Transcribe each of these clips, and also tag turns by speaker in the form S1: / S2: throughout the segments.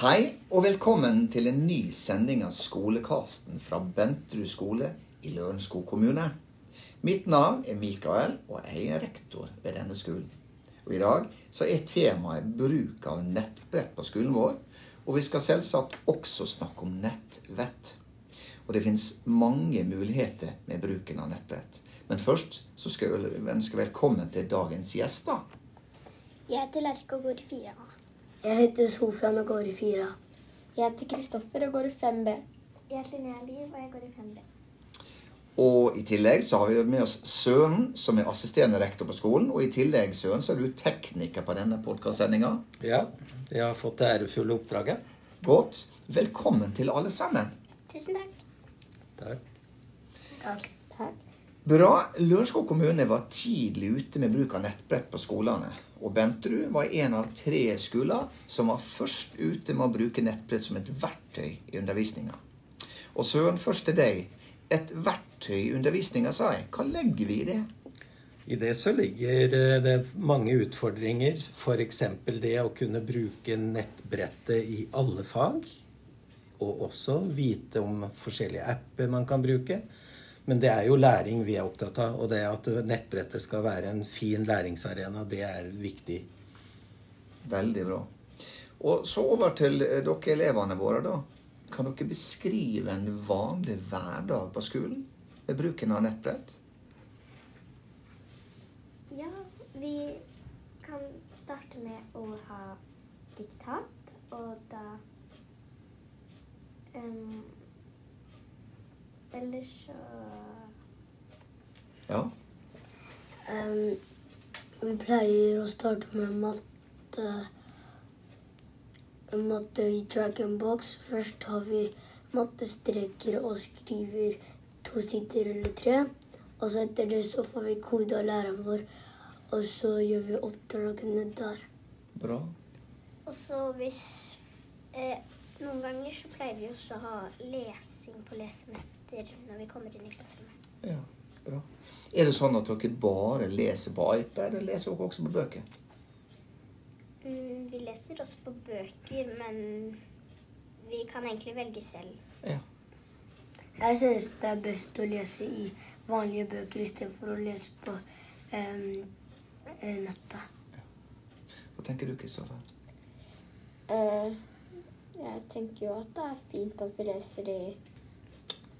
S1: Hei og velkommen til en ny sending av Skolekasten fra Bentrud skole i Lørenskog kommune. Mitt navn er Mikael, og jeg er rektor ved denne skolen. Og I dag så er temaet bruk av nettbrett på skolen vår. Og vi skal selvsagt også snakke om nettvett. Og det finnes mange muligheter med bruken av nettbrett. Men først så skal jeg ønske velkommen til dagens gjester.
S2: Jeg heter Lerke og går i 4A.
S3: Jeg heter Sofian og går i 4.
S4: Jeg heter Kristoffer og går i 5B.
S2: Jeg heter Linnea Liv, og jeg går i 5B.
S1: Og i tillegg så har vi med oss Søren, som er assisterende rektor på skolen. Og i tillegg, Søren, så er du tekniker på denne podkastsendinga.
S5: Ja, jeg har fått det ærefulle oppdraget.
S1: Godt. Velkommen til alle sammen.
S2: Tusen takk.
S5: Takk.
S3: Takk.
S4: Takk.
S1: Bra. Lørenskog kommune var tidlig ute med bruk av nettbrett på skolene. Og Benterud var en av tre skoler som var først ute med å bruke nettbrett som et verktøy i undervisninga. Og Søren, først til deg. Et verktøy i undervisninga, sa jeg. Hva legger vi i det?
S5: I det så ligger eh, det mange utfordringer. F.eks. det å kunne bruke nettbrettet i alle fag. Og også vite om forskjellige apper man kan bruke. Men det er jo læring vi er opptatt av. Og det at nettbrettet skal være en fin læringsarena, det er viktig.
S1: Veldig bra. Og så over til eh, dere elevene våre, da. Kan dere beskrive en vanlig hverdag på skolen ved bruken av nettbrett?
S2: Ja, vi kan starte med å ha diktat, og da um, Ellers så
S1: Ja.
S3: Um, vi pleier å starte med matte, matte i Dragonbox. Først har vi mattestreker og skriver to sider eller tre. Og så etter det så får vi kode av læreren vår, og så gjør vi oppdragene der.
S1: Bra.
S2: Og så hvis eh, Noen ganger så pleier vi også å ha lesing på lesemester når vi kommer inn i klasserommet.
S1: Ja, bra. Er det sånn at dere bare leser på iPad, eller leser dere også på bøker?
S2: Mm, vi leser også på bøker, men vi kan egentlig velge selv.
S1: Ja.
S3: Jeg synes det er best å lese i vanlige bøker istedenfor å lese på um, nettet. nettet.
S1: Hva tenker du, Kristoffer?
S4: Eh, jeg tenker jo at det er fint at vi leser i,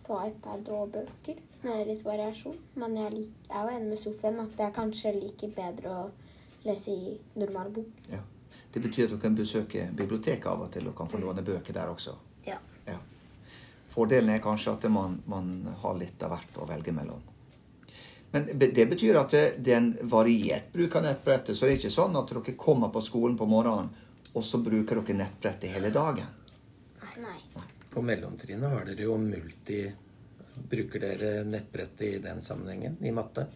S4: på iPad og bøker med litt variasjon. Men jeg lik, er jo enig med Sofien at er kanskje like bedre å lese i normal bok.
S1: Ja. Det betyr at dere kan besøke biblioteket av og til og kan få låne bøker der også.
S3: Ja.
S1: Ja. Fordelen er kanskje at man, man har litt av hvert å velge mellom. Men det betyr at det, det er en variert bruk av nettbrettet. Så det er ikke sånn at dere kommer på skolen på morgenen, og så bruker dere nettbrettet hele dagen.
S2: Nei.
S5: På mellomtrinnet har dere jo multi... Bruker dere nettbrettet i den sammenhengen? I matte?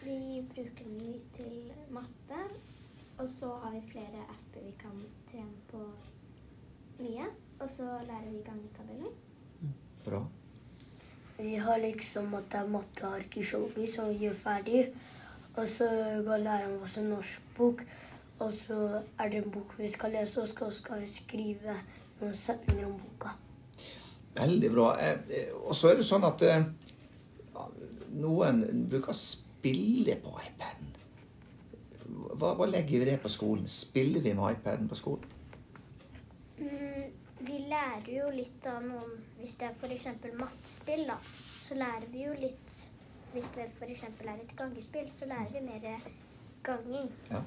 S2: Vi bruker den litt til matte, og så har vi flere apper vi kan trene på mye. Og så lærer vi gangetabeller.
S1: Bra.
S3: Vi har liksom at det er matteark i showbiz som vi gjør ferdig. Og så går læreren oss en norsk bok. Og så er det en bok vi skal lese, og så skal vi skrive noen setninger om boka.
S1: Veldig bra. Eh, eh, Og så er det sånn at eh, noen bruker å spille på iPaden. Hva, hva legger vi det på skolen? Spiller vi med iPaden på skolen?
S2: Mm, vi lærer jo litt av noen Hvis det er f.eks. mattespill, da, så lærer vi jo litt Hvis det f.eks. er et gangespill, så lærer vi mer ganging.
S1: Ja.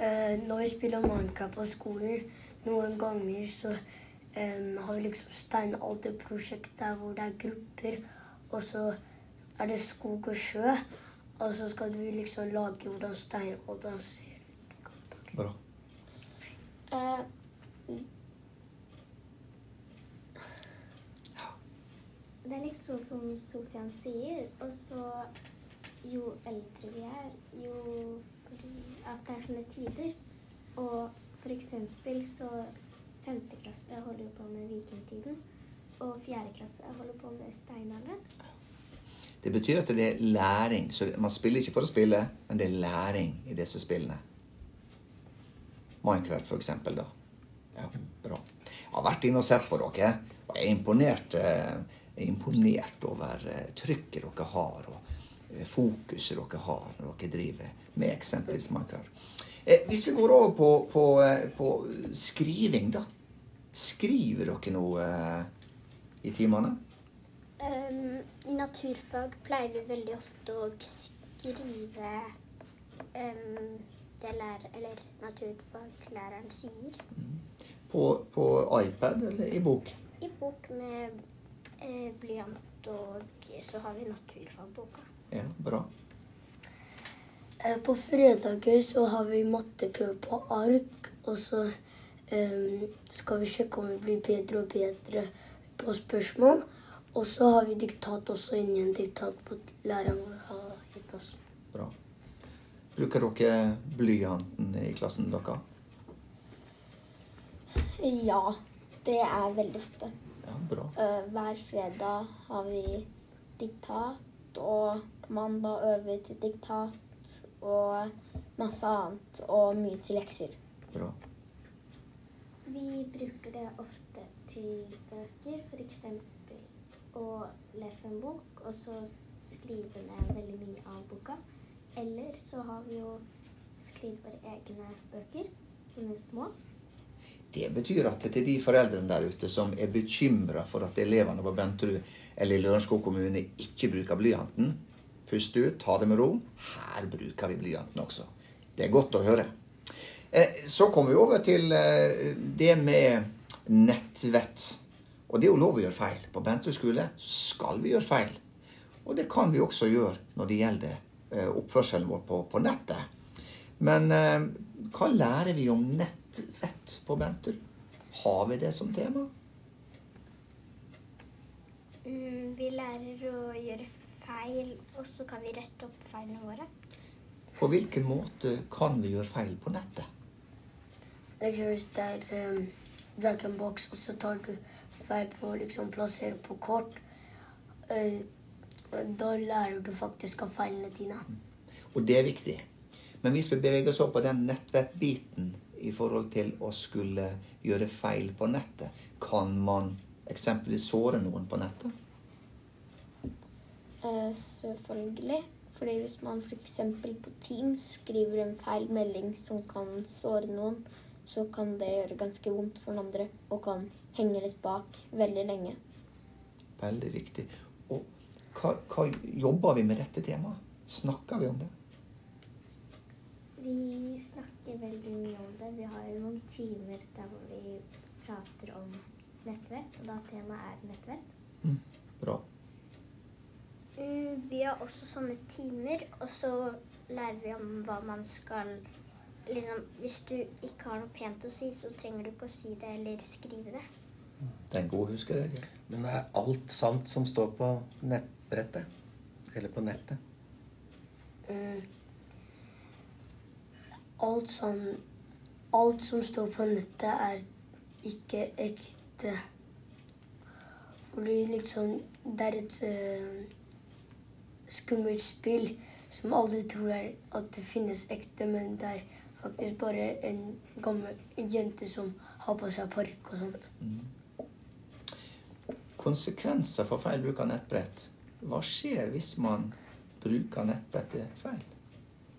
S3: Eh, når vi spiller Minecraft på skolen, noen ganger så em, har vi liksom steinalderprosjekt der hvor det er grupper, og så er det skog og sjø. Og så skal vi liksom lage hvordan steinalderen ser ut.
S1: Bra.
S4: Eh,
S2: Det er litt sånn som Sofian sier. Og så jo eldre vi er, er sånne tider. Og for eksempel så femte klasse holder jo på med vikingtiden. Og fjerde klasse holder på med steinalderen.
S1: Det betyr at det er læring. Så man spiller ikke for å spille, men det er læring i disse spillene. Minecraft, for eksempel, da. Ja, bra. Jeg har vært inne og sett på dere, og jeg er imponert, eh, er imponert over eh, trykket dere har, og fokuset dere har når dere driver med eksempelvis Minecraft. Eh, Hvis vi går over på, på, eh, på skriving, da. Skriver dere noe eh, i timene?
S2: Um, I naturfag pleier vi veldig ofte å skrive um, det lærer, eller naturfaglæreren sier.
S1: På, på iPad eller i bok?
S2: I bok med eh, blyant, og så har vi naturfagboka.
S1: Ja, bra.
S3: Eh, På fredager så har vi matteprøve på ark, og så um, skal vi sjekke om vi blir bedre og bedre på spørsmål. Og så har vi diktat også inni en diktat på læreren vår har gitt oss.
S1: bra. Bruker dere blyanten i klassen deres?
S4: Ja, det er veldig ofte.
S1: Ja, bra.
S4: Eh, hver fredag har vi diktat, og på mandag øver til diktat og masse annet, og mye til lekser.
S1: bra.
S2: Vi bruker det ofte til bøker, f.eks. å lese en bok og så skrive ned veldig mye av boka. Eller så har vi jo skrevet våre egne bøker, sånne små.
S1: Det betyr at til de foreldrene der ute som er bekymra for at elevene på Benterud eller i Lørenskog kommune ikke bruker blyanten, pust ut, ta det med ro. Her bruker vi blyanten også. Det er godt å høre. Eh, Så kommer vi over til eh, det med nettvett. Og det er jo lov å gjøre feil. På Benterud skole skal vi gjøre feil. Og det kan vi også gjøre når det gjelder eh, oppførselen vår på, på nettet. Men hva lærer vi om nettvett på Bentur? Har vi det som tema?
S2: Mm, vi lærer å gjøre feil, og så kan vi rette opp feilene våre.
S1: På hvilken måte kan vi gjøre feil på nettet?
S3: Liksom hvis det er um, drag and box, og så tar du feil på å liksom plassere på kort, uh, da lærer du faktisk av feilene dine.
S1: Og det er viktig. Men hvis vi beveger oss opp på den nettvettbiten i forhold til å skulle gjøre feil på nettet, kan man eksempelvis såre noen på nettet?
S4: Eh, selvfølgelig. Fordi hvis man f.eks. på Teams skriver en feil melding som kan såre noen, så kan det gjøre ganske vondt for den andre og kan henge litt bak veldig lenge.
S1: Veldig viktig. Og hva, hva jobber vi med dette temaet? Snakker vi om det?
S2: Vi snakker veldig mye om det. Vi har jo noen timer der hvor vi prater om nettvett, og da temaet er nettvett.
S1: Bra.
S2: Mm, vi har også sånne timer, og så lærer vi om hva man skal Liksom, hvis du ikke har noe pent å si, så trenger du ikke å si det eller skrive det.
S1: Det er en god huskeregel.
S5: Men er alt sant som står på nettbrettet? Eller på nettet?
S3: Mm. Alt sånn Alt som står på nettet, er ikke ekte. Fordi liksom Det er et eh, skummelt spill som alle tror er at det finnes ekte, men det er faktisk bare en gammel jente som har på seg parykk og sånt.
S1: Konsekvenser for feil bruk av nettbrett. Hva skjer hvis man bruker nettbrettet feil?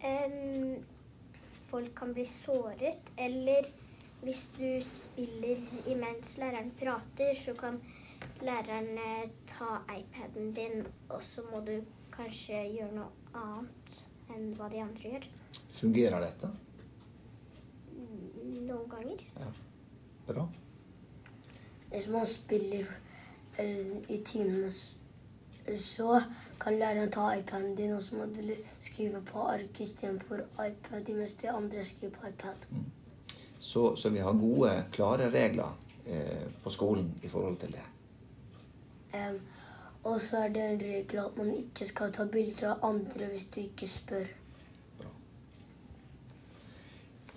S2: Um, folk kan bli såret, eller hvis du spiller imens læreren prater, så kan læreren ta iPaden din, og så må du kanskje gjør noe annet enn hva de andre gjør.
S1: Fungerer dette?
S2: Noen ganger. Ja.
S1: Bra.
S3: Hvis man spiller eh, i timene, så kan læreren ta iPaden din, og så må du skrive på ark istedenfor iPad, mens de andre skriver på iPad.
S1: Så, så vi har gode, klare regler eh, på skolen i forhold til det.
S3: Em, og så er det en regel at man ikke skal ta bilder av andre hvis du ikke spør.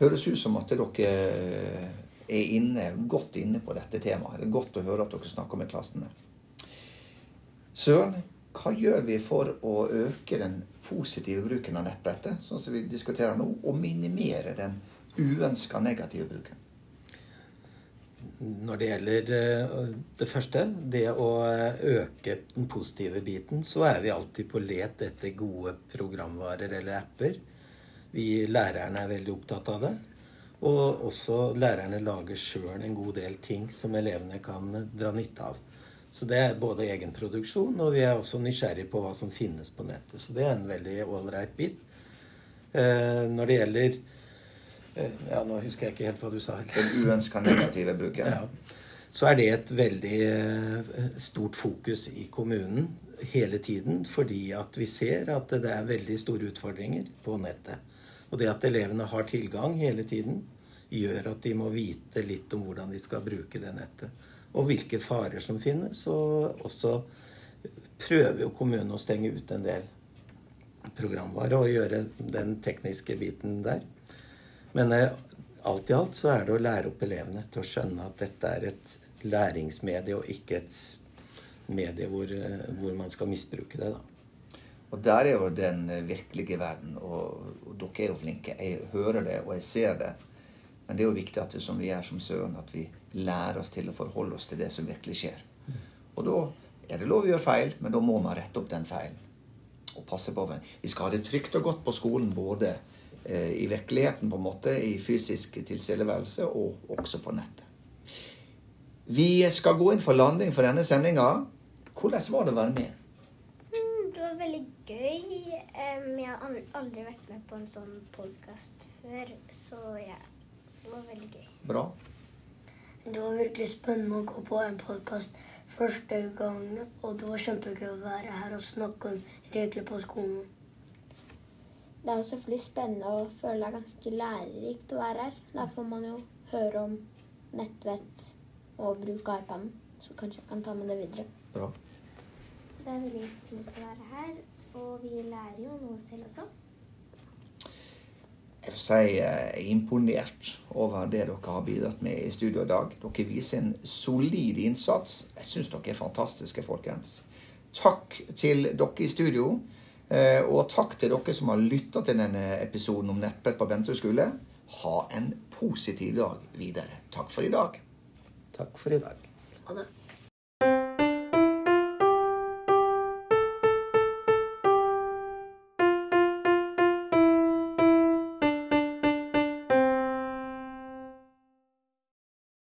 S1: Høres ut som at dere er inne, godt inne på dette temaet. Det er godt å høre at dere snakker med klassene. Søren, hva gjør vi for å øke den positive bruken av nettbrettet, sånn som vi diskuterer nå, og minimere den uønska negative bruken?
S5: Når det gjelder eh, det første, det å øke den positive biten, så er vi alltid på let etter gode programvarer eller apper. Vi lærerne er veldig opptatt av det. Og også lærerne lager sjøl en god del ting som elevene kan dra nytte av. Så det er både egenproduksjon, og vi er også nysgjerrig på hva som finnes på nettet. Så det er en veldig ålreit bit. Eh, når det gjelder eh, Ja, nå husker jeg ikke helt hva du sa.
S1: Den uønska negative bruken.
S5: Ja. Så er det et veldig eh, stort fokus i kommunen hele tiden, fordi at vi ser at det er veldig store utfordringer på nettet. Og det at elevene har tilgang hele tiden, gjør at de må vite litt om hvordan de skal bruke det nettet og hvilke farer som finnes. Og også prøver jo kommunen å stenge ut en del programvare og gjøre den tekniske biten der. Men eh, alt i alt så er det å lære opp elevene til å skjønne at dette er et læringsmedie og ikke et medie hvor, eh, hvor man skal misbruke det. da.
S1: Og der er jo den virkelige verden, og, og dere er jo flinke. Jeg hører det, og jeg ser det. Men det er jo viktig at vi, som vi er som Søren, at vi lærer oss til å forholde oss til det som virkelig skjer. Og da er det lov å gjøre feil, men da må man rette opp den feilen. Og passe på den. Vi skal ha det trygt og godt på skolen, både eh, i virkeligheten, på en måte, i fysisk tilstedeværelse, og også på nettet. Vi skal gå inn for landing for denne sendinga. Hvordan var det å være med?
S2: Mm, det var veldig gøy. jeg har aldri vært med på en sånn podkast før, så ja, det var veldig gøy.
S1: Bra.
S3: Det var virkelig spennende å gå på en podkast første gang. Og det var kjempegøy å være her og snakke om regler på skolen.
S4: Det er jo selvfølgelig spennende og føler det er ganske lærerikt å være her. Der får man jo høre om nettvett og bruk av iPaden. Så kanskje jeg kan ta med det videre.
S1: Bra.
S2: Det er veldig fint å være her, og vi lærer jo noe selv også
S1: jeg får si jeg er imponert over det dere har bidratt med i studio i dag. Dere viser en solid innsats. Jeg syns dere er fantastiske, folkens. Takk til dere i studio. Eh, og takk til dere som har lytta til denne episoden om nettbrett på Bentrud skole. Ha en positiv dag videre. Takk for i dag.
S5: Takk for i dag.
S3: Ha det.